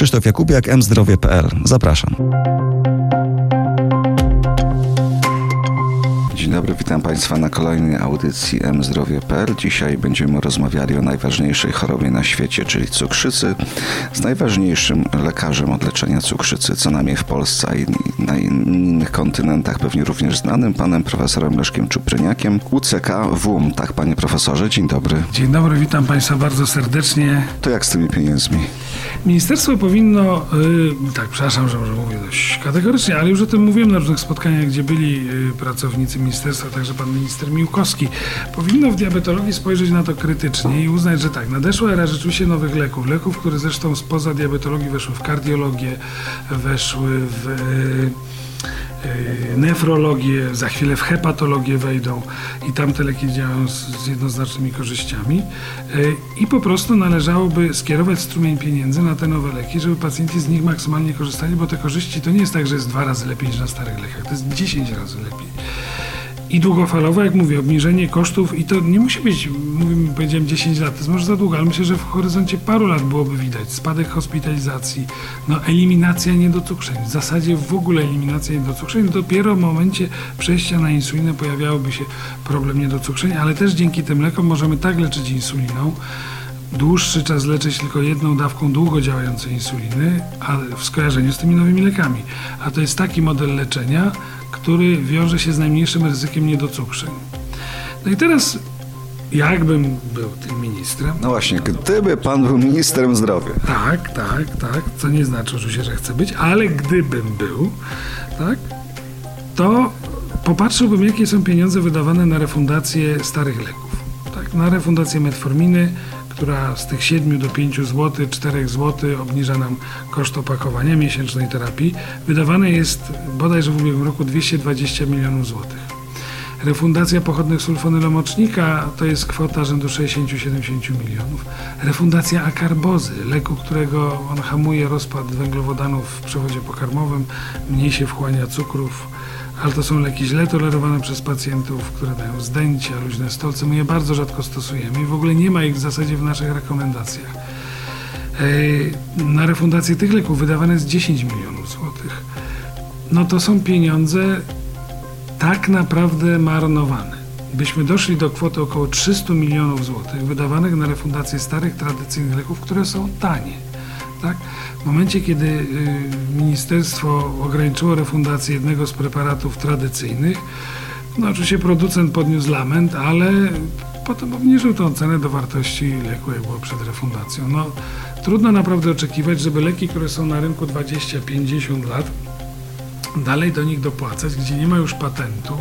Krzysztof Jakubiak, mzdrowie.pl. Zapraszam. Dzień dobry, witam Państwa na kolejnej audycji mzdrowie.pl. Dzisiaj będziemy rozmawiali o najważniejszej chorobie na świecie, czyli cukrzycy, z najważniejszym lekarzem od leczenia cukrzycy, co najmniej w Polsce i na innych kontynentach, pewnie również znanym, panem profesorem Leszkiem Czupryniakiem, UCK WUM. Tak, panie profesorze, dzień dobry. Dzień dobry, witam Państwa bardzo serdecznie. To jak z tymi pieniędzmi? Ministerstwo powinno, yy, tak, przepraszam, że może mówię dość kategorycznie, ale już o tym mówiłem na różnych spotkaniach, gdzie byli yy, pracownicy ministerstwa, także pan minister Miłkowski, powinno w diabetologii spojrzeć na to krytycznie i uznać, że tak, nadeszła era rzeczywiście nowych leków, leków, które zresztą spoza diabetologii weszły w kardiologię, weszły w yy, nefrologię, za chwilę w hepatologię wejdą i tam te leki działają z, jednoznacznymi korzyściami. Yy, I po prostu należałoby skierować strumień pieniędzy na te nowe leki, żeby pacjenci z nich maksymalnie korzystali, bo te korzyści to nie jest tak, że jest dwa razy lepiej niż na starych lekach, to jest 10 razy lepiej. I długofalowo, jak mówię, obniżenie kosztów i to nie musi być, mówimy, powiedziałem 10 lat, to jest może za długo, ale myślę, że w horyzoncie paru lat byłoby widać. Spadek hospitalizacji, no eliminacja niedocukrzeń, w zasadzie w ogóle eliminacja niedocukrzeń, dopiero w momencie przejścia na insulinę pojawiałoby się problem niedocukrzeń, ale też dzięki tym lekom możemy tak leczyć insuliną, dłuższy czas leczyć tylko jedną dawką długo działającej insuliny, a w skojarzeniu z tymi nowymi lekami. A to jest taki model leczenia, który wiąże się z najmniejszym ryzykiem niedocukrzeń. No i teraz, jakbym był tym ministrem. No właśnie, gdyby pan był ministrem zdrowia. Tak, tak, tak, co nie znaczy oczywiście, że chcę być, ale gdybym był, tak, to popatrzyłbym, jakie są pieniądze wydawane na refundację starych leków. Tak, na refundację metforminy, która z tych 7 do 5 zł, 4 zł obniża nam koszt opakowania miesięcznej terapii, wydawane jest bodajże w ubiegłym roku 220 milionów złotych. Refundacja pochodnych sulfonylomocznika to jest kwota rzędu 60-70 milionów. Refundacja akarbozy, leku, którego on hamuje rozpad węglowodanów w przewodzie pokarmowym, mniej się wchłania cukrów, ale to są leki źle tolerowane przez pacjentów, które dają zdęcia, luźne stolce. My je bardzo rzadko stosujemy i w ogóle nie ma ich w zasadzie w naszych rekomendacjach. Na refundację tych leków wydawane jest 10 milionów złotych. No to są pieniądze tak naprawdę marnowane. Byśmy doszli do kwoty około 300 milionów złotych wydawanych na refundację starych, tradycyjnych leków, które są tanie. Tak? W momencie, kiedy y, ministerstwo ograniczyło refundację jednego z preparatów tradycyjnych, no oczywiście producent podniósł lament, ale potem obniżył tą cenę do wartości leku, jak było przed refundacją. No, trudno naprawdę oczekiwać, żeby leki, które są na rynku 20-50 lat, dalej do nich dopłacać, gdzie nie ma już patentu,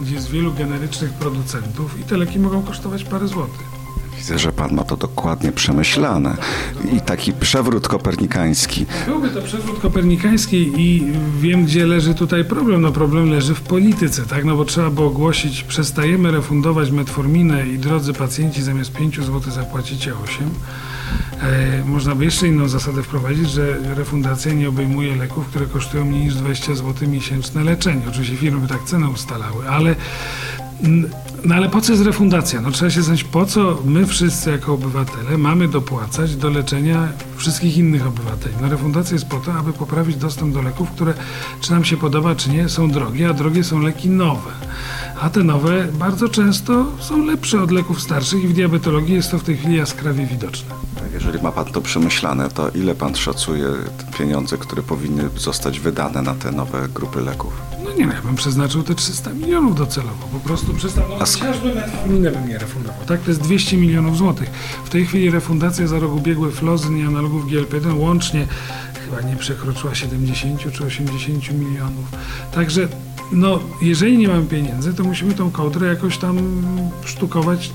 gdzie jest wielu generycznych producentów i te leki mogą kosztować parę złotych. Widzę, że pan ma to dokładnie przemyślane. I taki przewrót kopernikański. Byłby to przewrót kopernikański i wiem, gdzie leży tutaj problem. No problem leży w polityce, tak? No bo trzeba było ogłosić, przestajemy refundować metforminę i drodzy pacjenci zamiast 5 zł zapłacicie 8. E, można by jeszcze inną zasadę wprowadzić, że refundacja nie obejmuje leków, które kosztują mniej niż 20 zł miesięczne leczenie. Oczywiście firmy by tak cenę ustalały, ale no ale po co jest refundacja? No trzeba się zastanowić, po co my wszyscy jako obywatele mamy dopłacać do leczenia wszystkich innych obywateli. No refundacja jest po to, aby poprawić dostęp do leków, które, czy nam się podoba, czy nie, są drogie, a drogie są leki nowe. A te nowe bardzo często są lepsze od leków starszych i w diabetologii jest to w tej chwili jaskrawie widoczne. Tak, jeżeli ma Pan to przemyślane, to ile Pan szacuje pieniądze, które powinny zostać wydane na te nowe grupy leków? No nie no, ja bym przeznaczył te 300 milionów docelowo. Po prostu przestał, no, chociażby metforminę bym nie refundował. Tak, to jest 200 milionów złotych. W tej chwili refundacja za rok ubiegły flozyn i analogów GLP-1 łącznie chyba nie przekroczyła 70 czy 80 milionów. Także no, jeżeli nie mamy pieniędzy, to musimy tą kołdrę jakoś tam sztukować,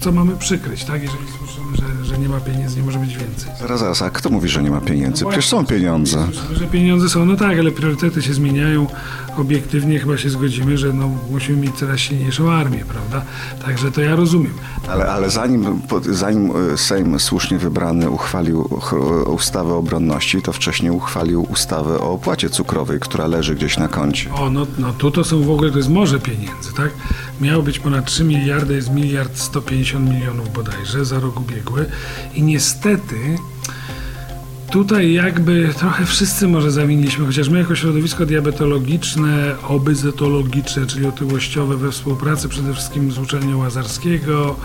co mamy przykryć, tak? Jeżeli słyszymy, że, że nie ma pieniędzy, nie może być więcej. Zaraz, zaraz, a kto mówi, że nie ma pieniędzy? No Przecież są pieniądze. Że pieniądze są, no tak, ale priorytety się zmieniają. Obiektywnie chyba się zgodzimy, że no, musimy mieć coraz silniejszą armię, prawda? Także to ja rozumiem. Ale, ale zanim, zanim e, Sejm słusznie wybrany uchwalił ch- ustawę o obronności, to wcześniej uchwalił ustawę o opłacie cukrowej, która leży gdzieś na koncie. O, no, no tu to są w ogóle, to jest morze pieniędzy, tak? Miało być ponad 3 miliardy, jest miliard 150 milionów bodajże za rok ubiegły. I niestety tutaj jakby trochę wszyscy może zawiniliśmy, chociaż my jako środowisko diabetologiczne, obyzetologiczne, czyli otyłościowe we współpracy przede wszystkim z uczelnią Łazarskiego,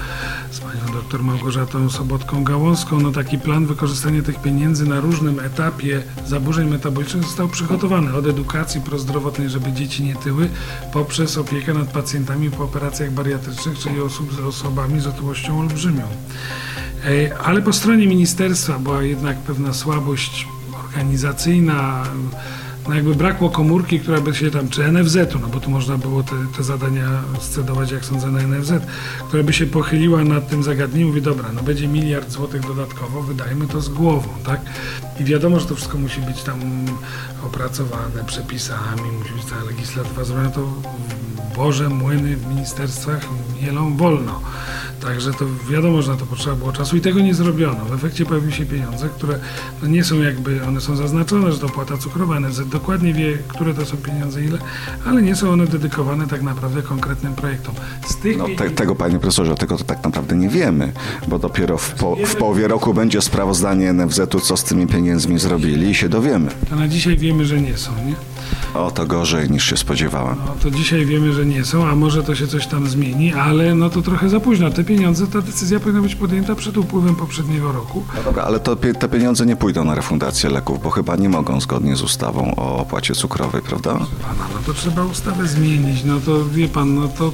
panią doktor Małgorzatą Sobotką-Gałązką, no taki plan wykorzystania tych pieniędzy na różnym etapie zaburzeń metabolicznych został przygotowany od edukacji prozdrowotnej, żeby dzieci nie tyły, poprzez opiekę nad pacjentami po operacjach bariatrycznych, czyli osób z osobami z otyłością olbrzymią. Ale po stronie ministerstwa była jednak pewna słabość organizacyjna, no jakby brakło komórki, która by się tam, czy NFZ-u, no bo tu można było te, te zadania scedować, jak sądzę, na NFZ, która by się pochyliła nad tym zagadnieniem, mówi, dobra, no będzie miliard złotych dodatkowo, wydajmy to z głową, tak? I wiadomo, że to wszystko musi być tam opracowane przepisami, musi być cała legislatywa zrobiona, to Boże, młyny w ministerstwach mielą wolno. Także to wiadomo, że na to potrzeba było czasu i tego nie zrobiono. W efekcie pojawiły się pieniądze, które no nie są jakby, one są zaznaczone, że to opłata cukrowa, NFZ dokładnie wie, które to są pieniądze, ile, ale nie są one dedykowane tak naprawdę konkretnym projektom. Z tych No, te, tego, panie profesorze, tego to tak naprawdę nie wiemy, bo dopiero w, po, w połowie roku będzie sprawozdanie NFZ-u, co z tymi pieniędzmi zrobili i się dowiemy. to na dzisiaj wiemy, że nie są, nie? O, to gorzej niż się spodziewałem. No to dzisiaj wiemy, że nie są, a może to się coś tam zmieni, ale no to trochę za późno. Te pieniądze, ta decyzja powinna być podjęta przed upływem poprzedniego roku. No dobra, ale to, te pieniądze nie pójdą na refundację leków, bo chyba nie mogą zgodnie z ustawą o opłacie cukrowej, prawda? Pana, no to trzeba ustawę zmienić. No to wie pan, no to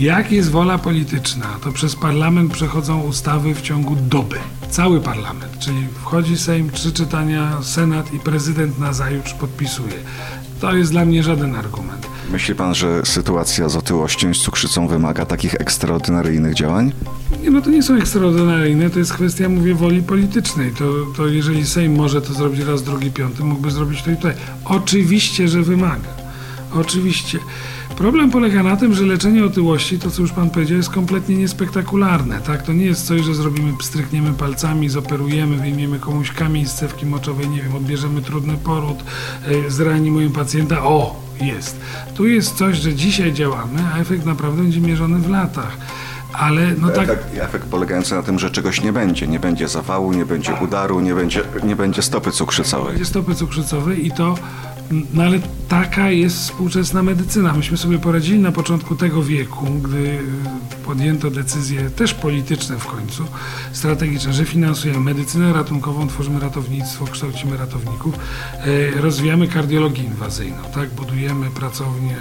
jak jest wola polityczna, to przez parlament przechodzą ustawy w ciągu doby. Cały parlament, czyli wchodzi Sejm, trzy czytania, Senat i prezydent nazajutrz podpisuje. To jest dla mnie żaden argument. Myśli pan, że sytuacja z otyłością i z cukrzycą wymaga takich ekstraordynaryjnych działań? Nie, no to nie są ekstraordynaryjne, to jest kwestia, mówię, woli politycznej. To, to jeżeli Sejm może to zrobić raz, drugi, piąty, mógłby zrobić to i tutaj. Oczywiście, że wymaga. Oczywiście. Problem polega na tym, że leczenie otyłości, to co już pan powiedział, jest kompletnie niespektakularne. Tak? To nie jest coś, że zrobimy, strykniemy palcami, zoperujemy, wyjmiemy komuś kamień z cewki moczowej, nie wiem, odbierzemy trudny poród, yy, zreanimujemy pacjenta. O, jest. Tu jest coś, że dzisiaj działamy, a efekt naprawdę będzie mierzony w latach. Ale no tak. Efekt, efekt polegający na tym, że czegoś nie będzie. Nie będzie zawału, nie będzie udaru, nie będzie, nie będzie stopy cukrzycowej. będzie stopy cukrzycowej i to, no ale taka jest współczesna medycyna. Myśmy sobie poradzili na początku tego wieku, gdy podjęto decyzje też polityczne w końcu, strategiczne, że finansujemy medycynę ratunkową, tworzymy ratownictwo, kształcimy ratowników, e, rozwijamy kardiologię inwazyjną, tak, budujemy pracownię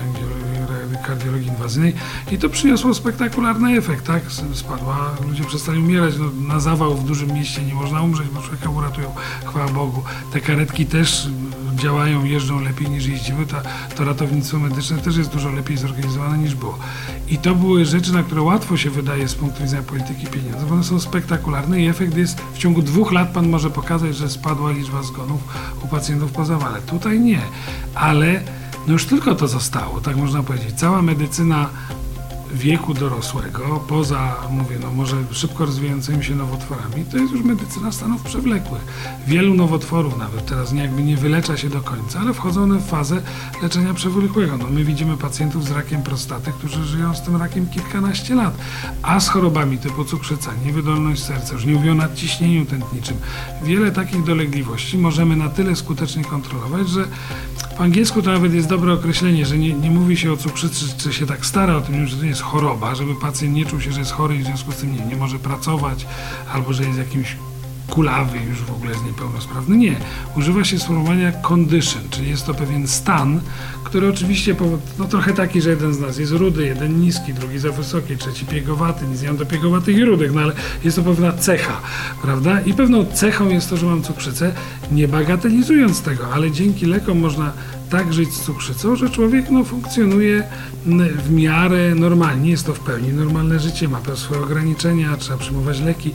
kardiologii inwazyjnej i to przyniosło spektakularny efekt, tak, spadła, ludzie przestali umierać, no, na zawał w dużym mieście nie można umrzeć, bo człowieka uratują, chwała Bogu. Te karetki też działają, jeżdżą lepiej niż jeździły, ta, to ratownictwo medyczne też jest dużo lepiej zorganizowane niż było. I to były rzeczy, na które łatwo się wydaje z punktu widzenia polityki pieniędzy, bo one są spektakularne i efekt jest, w ciągu dwóch lat pan może pokazać, że spadła liczba zgonów u pacjentów po zawale. Tutaj nie, ale no już tylko to zostało, tak można powiedzieć. Cała medycyna wieku dorosłego, poza, mówię, no może szybko rozwijającymi się nowotworami, to jest już medycyna stanów przewlekłych. Wielu nowotworów nawet teraz nie, jakby nie wylecza się do końca, ale wchodzą one w fazę leczenia przewlekłego. No my widzimy pacjentów z rakiem prostaty, którzy żyją z tym rakiem kilkanaście lat, a z chorobami typu cukrzyca, niewydolność serca, już nie mówię o nadciśnieniu tętniczym. Wiele takich dolegliwości możemy na tyle skutecznie kontrolować, że w angielsku to nawet jest dobre określenie, że nie, nie mówi się o cukrzycy, czy się tak stara o tym, że to jest choroba, żeby pacjent nie czuł się, że jest chory i w związku z tym nie, nie może pracować, albo że jest jakimś kulawy już w ogóle jest niepełnosprawny. Nie. Używa się sformułowania condition, czyli jest to pewien stan, który oczywiście, no trochę taki, że jeden z nas jest rudy, jeden niski, drugi za wysoki, trzeci piegowaty, nic nie mam do piegowatych i rudych, no ale jest to pewna cecha, prawda? I pewną cechą jest to, że mam cukrzycę, nie bagatelizując tego, ale dzięki lekom można tak żyć z cukrzycą, że człowiek no, funkcjonuje w miarę normalnie, jest to w pełni normalne życie, ma pewne swoje ograniczenia, trzeba przyjmować leki.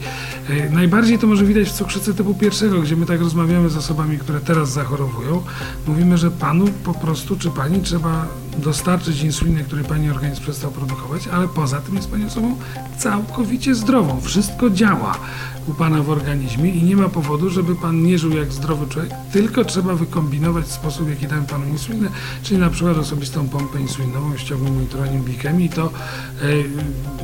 E, Najbardziej to może widać w cukrzycy typu pierwszego, gdzie my tak rozmawiamy z osobami, które teraz zachorowują. Mówimy, że panu po prostu, czy pani trzeba dostarczyć insulinę, której pani organizm przestał produkować, ale poza tym jest pani osobą całkowicie zdrową. Wszystko działa u pana w organizmie i nie ma powodu, żeby pan nie żył jak zdrowy człowiek, tylko trzeba wykombinować sposób, jaki dałem panu insulinę, czyli na przykład osobistą pompę insulinową, ściągłym monitorowaniem glikemii, to e,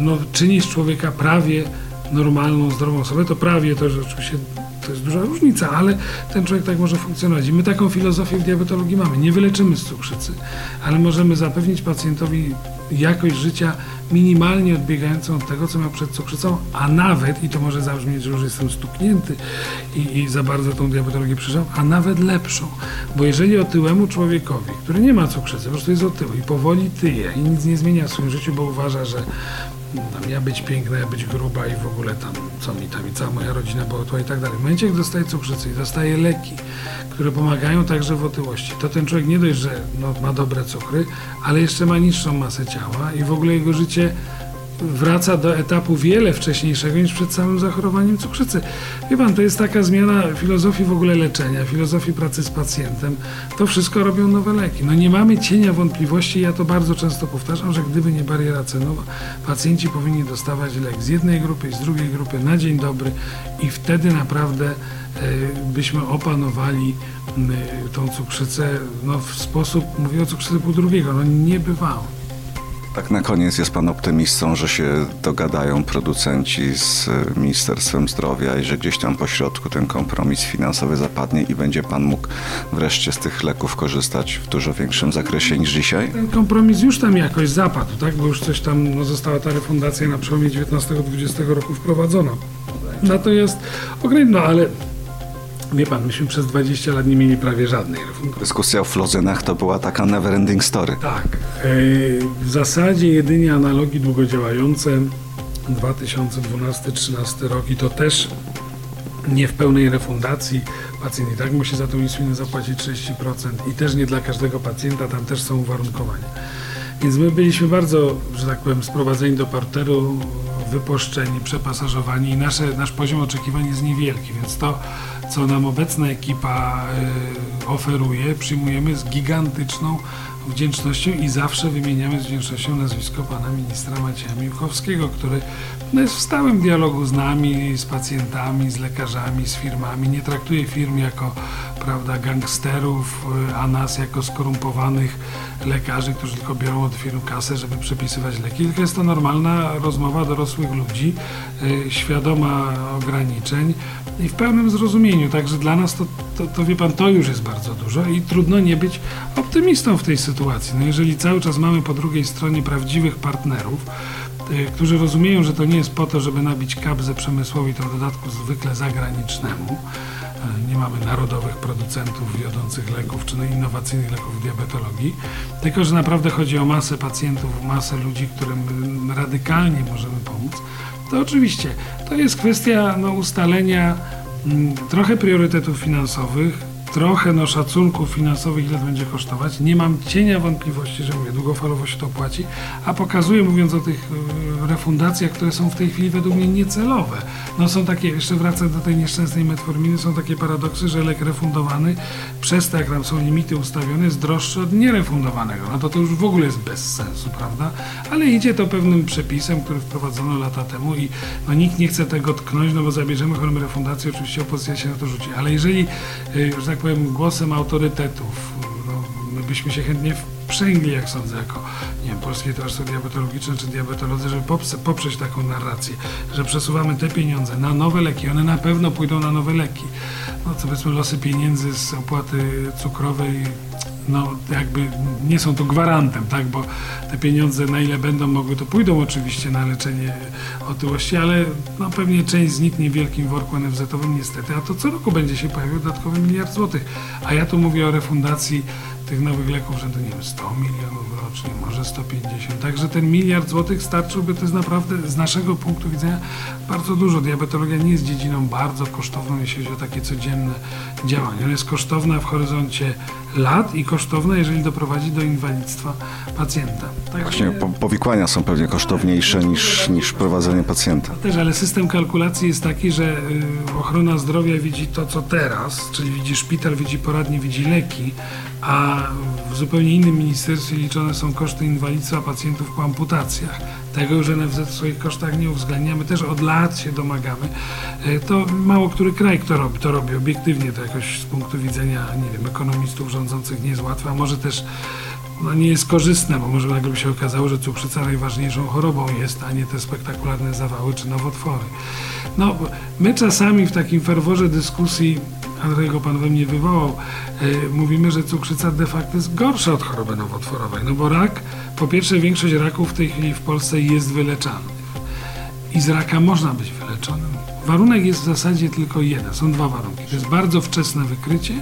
no, czyni z człowieka prawie normalną, zdrową osobę, to prawie to, że oczywiście to jest duża różnica, ale ten człowiek tak może funkcjonować. I my taką filozofię w diabetologii mamy. Nie wyleczymy z cukrzycy, ale możemy zapewnić pacjentowi jakość życia minimalnie odbiegającą od tego, co miał przed cukrzycą, a nawet, i to może zabrzmieć, że już jestem stuknięty i, i za bardzo tą diabetologię przeżyłem, a nawet lepszą. Bo jeżeli otyłemu człowiekowi, który nie ma cukrzycy, po prostu jest otyły i powoli tyje i nic nie zmienia w swoim życiu, bo uważa, że tam ja być piękna, ja być gruba i w ogóle tam, co mi tam i cała moja rodzina była otyła i tak dalej. W momencie, jak dostaje cukrzycę i dostaje leki, które pomagają także w otyłości, to ten człowiek nie dość, że no, ma dobre cukry, ale jeszcze ma niższą masę ciała i w ogóle jego życie wraca do etapu wiele wcześniejszego niż przed samym zachorowaniem cukrzycy. Wie pan, to jest taka zmiana filozofii w ogóle leczenia, filozofii pracy z pacjentem. To wszystko robią nowe leki. No nie mamy cienia wątpliwości, ja to bardzo często powtarzam, że gdyby nie bariera cenowa, pacjenci powinni dostawać lek z jednej grupy i z drugiej grupy na dzień dobry i wtedy naprawdę e, byśmy opanowali m, tą cukrzycę no, w sposób, mówię o cukrzycy pół drugiego, no nie bywało. Tak na koniec jest pan optymistą, że się dogadają producenci z e, Ministerstwem Zdrowia i że gdzieś tam po środku ten kompromis finansowy zapadnie i będzie pan mógł wreszcie z tych leków korzystać w dużo większym zakresie niż dzisiaj? Ten kompromis już tam jakoś zapadł, tak? Bo już coś tam, no, została ta refundacja na przełomie 19-20 roku wprowadzona. Natomiast, okej, no ale wie pan, myśmy przez 20 lat nie mieli prawie żadnej refundacji. Dyskusja o flozynach to była taka never-ending story. Tak. e, W zasadzie jedynie analogi długodziałające 2012-13 rok i to też nie w pełnej refundacji. Pacjent i tak musi za tą insulinę zapłacić 30% i też nie dla każdego pacjenta, tam też są uwarunkowania. Więc my byliśmy bardzo, że tak powiem, sprowadzeni do parteru, wypuszczeni, przepasażowani i nasze, nasz poziom oczekiwań jest niewielki, więc to, co nam obecna ekipa y, oferuje, przyjmujemy z gigantyczną wdzięcznością i zawsze wymieniamy z wdzięcznością nazwisko pana ministra Macieja Miłkowskiego, który no, jest w stałym dialogu z nami, z pacjentami, z lekarzami, z firmami. Nie traktuje firm jako prawda, gangsterów, y, a nas jako skorumpowanych lekarzy, którzy tylko biorą od firm kasę, żeby przepisywać leki. Tylko jest to normalna rozmowa dorosłych ludzi, y, świadoma ograniczeń i w pełnym zrozumieniu. Także dla nas to, to, to wie pan, to już jest bardzo dużo i trudno nie być optymistą w tej sytuacji. No jeżeli cały czas mamy po drugiej stronie prawdziwych partnerów, y, którzy rozumieją, że to nie jest po to, żeby nabić kabzę przemysłowi, to w dodatku zwykle zagranicznemu. Y, Nie mamy narodowych producentów wiodących leków czy no innowacyjnych leków w diabetologii, tylko że naprawdę chodzi o masę pacjentów, masę ludzi, którym radykalnie możemy pomóc. To oczywiście to jest kwestia no, ustalenia mm, trochę priorytetów finansowych, trochę no, szacunków finansowych, ile to będzie kosztować. Nie mam cienia wątpliwości, że mówię, długofalowo się to opłaci, a pokazuję, mówiąc o tych y, refundacjach, które są w tej chwili według mnie niecelowe. No są takie, jeszcze wracam do tej nieszczęsnej metforminy, są takie paradoksy, że lek refundowany przez to, jak tam są limity ustawione, jest droższy od nierefundowanego. No to to już w ogóle jest bez sensu, prawda? Ale idzie to pewnym przepisem, który wprowadzono lata temu i no, nikt nie chce tego tknąć, no bo zabierzemy chorym refundację, oczywiście opozycja się na to rzuci. Ale jeżeli, y, że tak powiem, głosem autorytetów, no, my byśmy się chętnie wprzęgli, jak sądzę, jako nie wiem, Polskie Towarzystwo Diabetologiczne czy diabetolodzy, żeby poprze- poprzeć taką narrację, że przesuwamy te pieniądze na nowe leki, one na pewno pójdą na nowe leki. No co powiedzmy losy pieniędzy z opłaty cukrowej no jakby nie są tu gwarantem, tak, bo te pieniądze na ile będą mogły, to pójdą oczywiście na leczenie otyłości, ale no pewnie część zniknie w wielkim worku NFZ-owym niestety, a to co roku będzie się pojawiał dodatkowy miliard złotych, a ja tu mówię o refundacji tych nowych leków, że to nie wiem, 100 milionów rocznie, może 150, także ten miliard złotych starczyłby, to jest naprawdę z naszego punktu widzenia bardzo dużo. Diabetologia nie jest dziedziną bardzo kosztowną, jeśli chodzi o takie codzienne działania. Ona jest kosztowna w horyzoncie lat i kosztowna, jeżeli doprowadzi do inwalidztwa pacjenta. Także- Właśnie po, powikłania są pewnie kosztowniejsze niż, niż prowadzenie pacjenta. Też, ale system kalkulacji jest taki, że y, ochrona zdrowia widzi to, co teraz, czyli widzi szpital, widzi poradnie, widzi leki, a w zupełnie innym ministerstwie liczone są koszty inwalidztwa pacjentów po amputacjach. Tego już NFZ w swoich kosztach nie uwzględnia. My też od lat się domagamy. Y, To mało który kraj kto robi, to robi obiektywnie, to jakoś z punktu widzenia, nie wiem, ekonomistów rządzących nie jest łatwe, a może też no nie jest korzystne, bo może nagle by się okazało, że cukrzyca najważniejszą chorobą jest, a nie te spektakularne zawały czy nowotwory. No, my czasami w takim ferworze dyskusji, a którego pan we mnie wywołał, yy, mówimy, że cukrzyca de facto jest gorsza od choroby nowotworowej, no bo rak, po pierwsze większość raków w tej chwili w Polsce jest wyleczalnych i z raka można być wyleczonym. Warunek jest w zasadzie tylko jeden, są dwa warunki. To jest bardzo wczesne wykrycie,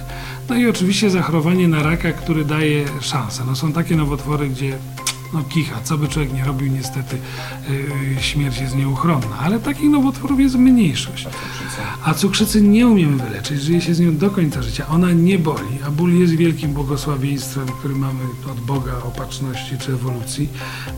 no i oczywiście zachorowanie na raka, który daje szansę. No są takie nowotwory, gdzie no kicha, co by człowiek nie robił, niestety yy, śmierć jest nieuchronna, ale takich nowotworów jest mniejszość. A cukrzycy nie umiemy wyleczyć, żyje się z nią do końca życia. Ona nie boli, a ból jest wielkim błogosławieństwem, który mamy od Boga, opatrzności czy ewolucji,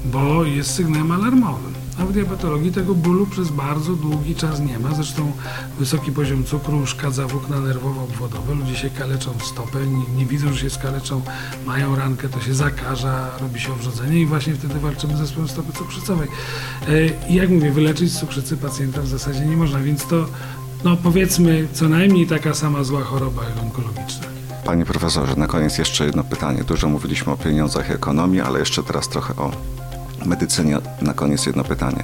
bo jest sygnałem alarmowym. W diabetologii tego bólu przez bardzo długi czas nie ma. Zresztą wysoki poziom cukru uszkadza włókna nerwowo-obwodowe. Ludzie się kaleczą w stopę, nie, nie widzą, że się skaleczą, mają rankę, to się zakaża, robi się owrzodzenie i właśnie wtedy walczymy ze zespołem stopy cukrzycowej. I jak mówię, wyleczyć z cukrzycy pacjenta w zasadzie nie można, więc to no powiedzmy co najmniej taka sama zła choroba jak onkologiczna. Panie profesorze, na koniec jeszcze jedno pytanie. Dużo mówiliśmy o pieniądzach i ekonomii, ale jeszcze teraz trochę o medycynie. Na koniec jedno pytanie.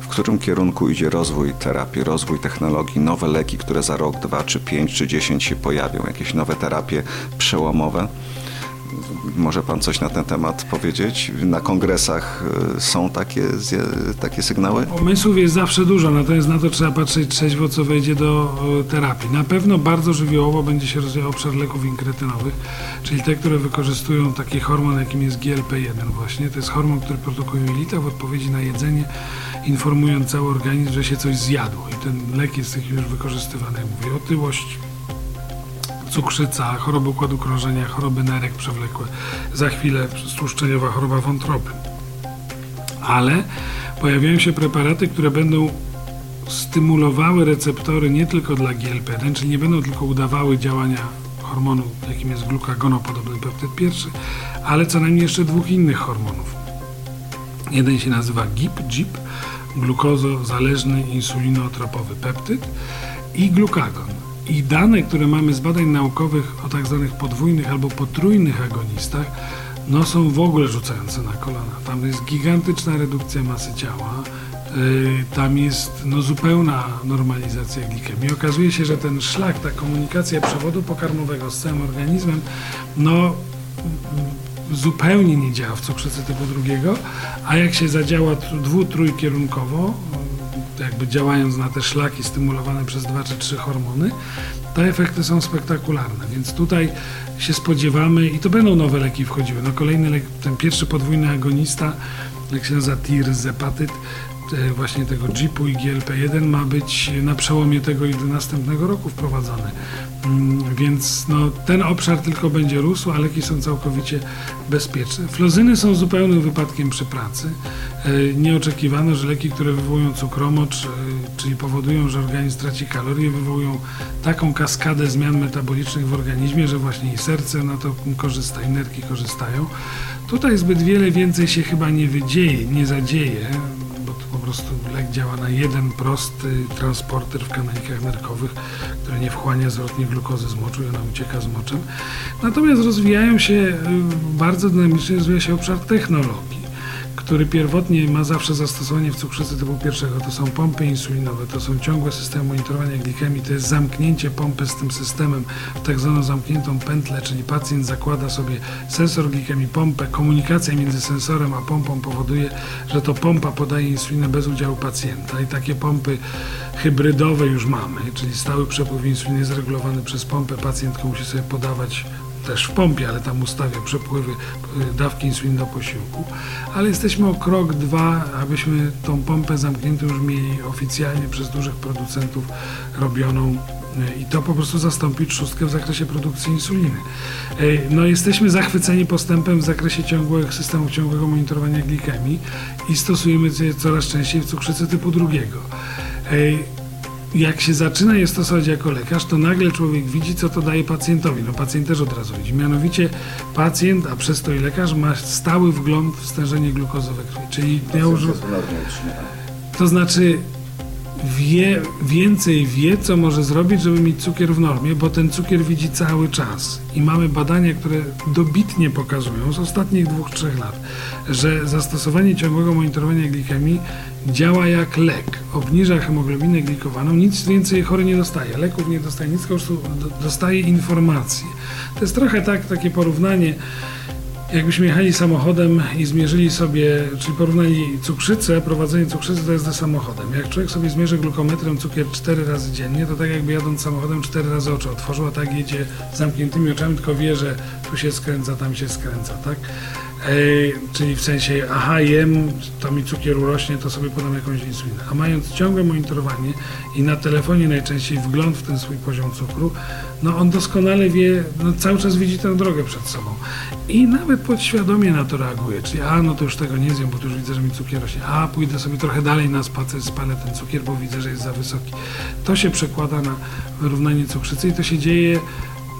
W którym kierunku idzie rozwój terapii, rozwój technologii, nowe leki, które za rok, dwa, czy pięć, czy dziesięć się pojawią, jakieś nowe terapie przełomowe? Może pan coś na ten temat powiedzieć? Na kongresach y, są takie, takie sygnały? Pomysłów jest zawsze dużo, natomiast na to trzeba patrzeć trzeźwo, co wejdzie do terapii. Na pewno bardzo żywiołowo będzie się rozwijał obszar leków inkretynowych, czyli te, które wykorzystują taki hormon, jakim jest GLP-1 właśnie. To jest hormon, który produkują jelita w odpowiedzi na jedzenie, informując cały organizm, że się coś zjadło. I ten lek jest chwili już wykorzystywany, mówię, otyłość, cukrzyca, choroby układu krążenia, choroby nerek przewlekłe, za chwilę stłuszczeniowa choroba wątroby. Ale pojawiają się preparaty, które będą stymulowały receptory nie tylko dla GLP-1, czyli nie będą tylko udawały działania hormonu, jakim jest glukagonopodobny peptyd pierwszy, ale co najmniej jeszcze dwóch innych hormonów. Jeden się nazywa GIP, GIP, glukozozależny insulinotropowy peptyd i glukagon. I dane, które mamy z badań naukowych o tak zwanych podwójnych albo potrójnych agonistach, no są w ogóle rzucające na kolana. Tam jest gigantyczna redukcja masy ciała, yy, tam jest no, zupełna normalizacja glikemii. Okazuje się, że ten szlak, ta komunikacja przewodu pokarmowego z całym organizmem, no zupełnie nie działa w cukrzycy typu drugiego, a jak się zadziała dwu, trójkierunkowo, jakby działając na te szlaki stymulowane przez dwa czy trzy hormony, te efekty są spektakularne, więc tutaj się spodziewamy i to będą nowe leki wchodziły. No kolejny lek, ten pierwszy podwójny agonista, jak się nazywa tirzepatyd, właśnie tego GIP-u i GLP-1 ma być na przełomie tego i do następnego roku wprowadzony. Mm, więc no, ten obszar tylko będzie rósł, a leki są całkowicie bezpieczne. Flozyny są zupełnym wypadkiem przy pracy. E, nie oczekiwano, że leki, które wywołują cukromocz, e, czyli powodują, że organizm traci kalorie, wywołują taką kaskadę zmian metabolicznych w organizmie, że właśnie i serce na to korzysta, i nerki korzystają. Tutaj zbyt wiele więcej się chyba nie wydzieje, nie zadzieje prostu lek działa na jeden prosty transporter w kanalikach nerkowych, który nie wchłania zwrotnie glukozy z moczu i ona ucieka z moczem. Natomiast rozwijają się, y, bardzo dynamicznie rozwija się obszar technologii który pierwotnie ma zawsze zastosowanie w cukrzycy typu pierwszego. To są pompy insulinowe, to są ciągłe systemy monitorowania glikemii, to jest zamknięcie pompy z tym systemem w tak zwaną zamkniętą pętlę, czyli pacjent zakłada sobie sensor glikemii, pompę, komunikacja między sensorem a pompą powoduje, że to pompa podaje insulinę bez udziału pacjenta i takie pompy hybrydowe już mamy, czyli stały przepływ insuliny jest regulowany przez pompę, pacjent musi sobie podawać też w pompie, ale tam ustawia przepływy y, dawki insuliny do posiłku. Ale jesteśmy o krok, dwa, abyśmy tą pompę zamkniętą już mieli oficjalnie przez dużych producentów robioną y, i to po prostu zastąpić szóstkę w zakresie produkcji insuliny. Y, no, jesteśmy zachwyceni postępem w zakresie ciągłego systemu ciągłego monitorowania glikemii i stosujemy je coraz częściej w cukrzycy typu drugiego jak się zaczyna je stosować jako lekarz, to nagle człowiek widzi, co to daje pacjentowi. No pacjent też od razu widzi. Mianowicie pacjent, a przez to i lekarz ma stały wgląd w stężenie glukozy we krwi. Czyli ja już... To znaczy wie, więcej wie, co może zrobić, żeby mieć cukier w normie, bo ten cukier widzi cały czas. I mamy badania, które dobitnie pokazują z ostatnich dwóch, trzech lat, że zastosowanie ciągłego monitorowania glikemii działa jak lek. Obniża hemoglobinę glikowaną, nic więcej chory nie dostaje. Leków nie dostaje, nic po prostu do- dostaje informacje. To jest trochę tak, takie porównanie, Jakbyśmy jechali samochodem i zmierzyli sobie, czyli porównali cukrzycę, prowadzenie cukrzycy to jest ze samochodem. Jak człowiek sobie zmierzy glukometrem cukier 4 razy dziennie, to tak jakby jadąc samochodem 4 razy oczy otworzył, a tak jedzie zamkniętymi oczami, tylko wie, że tu się skręca, tam się skręca, tak? Czyli w sensie, aha, jem, to mi cukier urośnie, to sobie podam jakąś insulinę. A mając ciągłe monitorowanie i na telefonie najczęściej wgląd w ten swój poziom cukru, no on doskonale wie, no cały czas widzi tę drogę przed sobą. I nawet podświadomie na to reaguje, czyli a, no to już tego nie zjem, bo to już widzę, że mi cukier rośnie, a, pójdę sobie trochę dalej na spacer, spalę ten cukier, bo widzę, że jest za wysoki. To się przekłada na wyrównanie cukrzycy i to się dzieje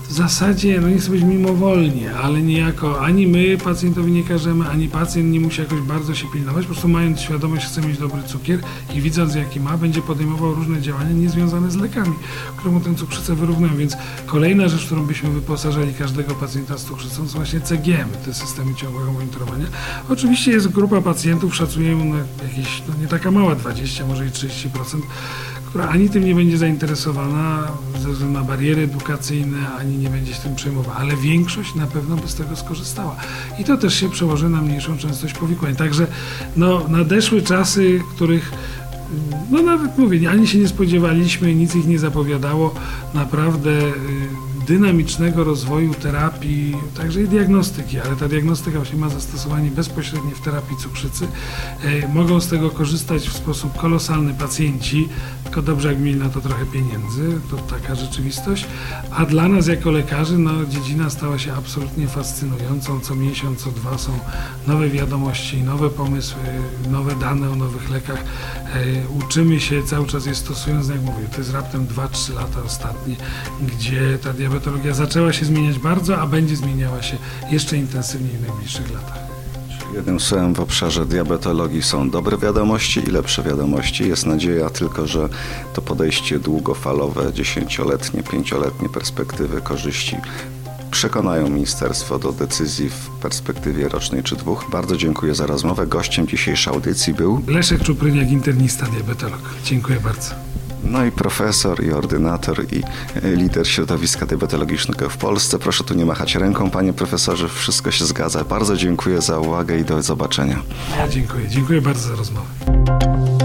w zasadzie, no nie chcę być mimowolnie, ale niejako ani my pacjentowi nie każemy, ani pacjent nie musi jakoś bardzo się pilnować, po prostu mając świadomość, chce mieć dobry cukier i widząc jaki ma, będzie podejmował różne działania niezwiązane z lekami, które mu tę cukrzycę wyrównują. Więc kolejna rzecz, którą byśmy wyposażali każdego pacjenta z cukrzycą, są właśnie CGM, te systemy ciągłego monitorowania. Oczywiście jest grupa pacjentów, szacujemy na jakieś, no nie taka mała, 20, może i 30%, która ani tym nie będzie zainteresowana ze względu na bariery edukacyjne, ani nie będzie się tym przejmowała, ale większość na pewno by z tego skorzystała. I to też się przełoży na mniejszą częstość powikłań. Także no, nadeszły czasy, których no nawet mówię, ani się nie spodziewaliśmy, nic ich nie zapowiadało. Naprawdę y, dynamicznego rozwoju terapii, także i diagnostyki, ale ta diagnostyka właśnie ma zastosowanie bezpośrednie w terapii cukrzycy. E, Mogą z tego korzystać w sposób kolosalny pacjenci, tylko dobrze jak mieli na to trochę pieniędzy, to taka rzeczywistość. A dla nas jako lekarzy, no dziedzina stała się absolutnie fascynującą. Co miesiąc, co dwa są nowe wiadomości, nowe pomysły, nowe dane o nowych lekach. E, Uczymy się cały czas je stosując, jak mówię, to jest raptem 2-3 lata ostatnie, gdzie ta diabetologia zaczęła się zmieniać bardzo, a będzie zmieniała się jeszcze intensywniej w najbliższych latach. Jednym słowem w obszarze diabetologii są dobre wiadomości i lepsze wiadomości. Jest nadzieja tylko, że to podejście długofalowe, dziesięcioletnie, pięcioletnie perspektywy korzyści przekonają ministerstwo do decyzji w perspektywie rocznej czy dwóch. Bardzo dziękuję za rozmowę. Gościem dzisiejszej audycji był Leszek Czupryniak, internista, diabetolog. Dziękuję bardzo. No i profesor, i ordynator, i e, lider środowiska diabetologicznego w Polsce. Proszę tu nie machać ręką, panie profesorze, wszystko się zgadza. Bardzo dziękuję za uwagę i do zobaczenia. Ja dziękuję. Dziękuję bardzo za rozmowę.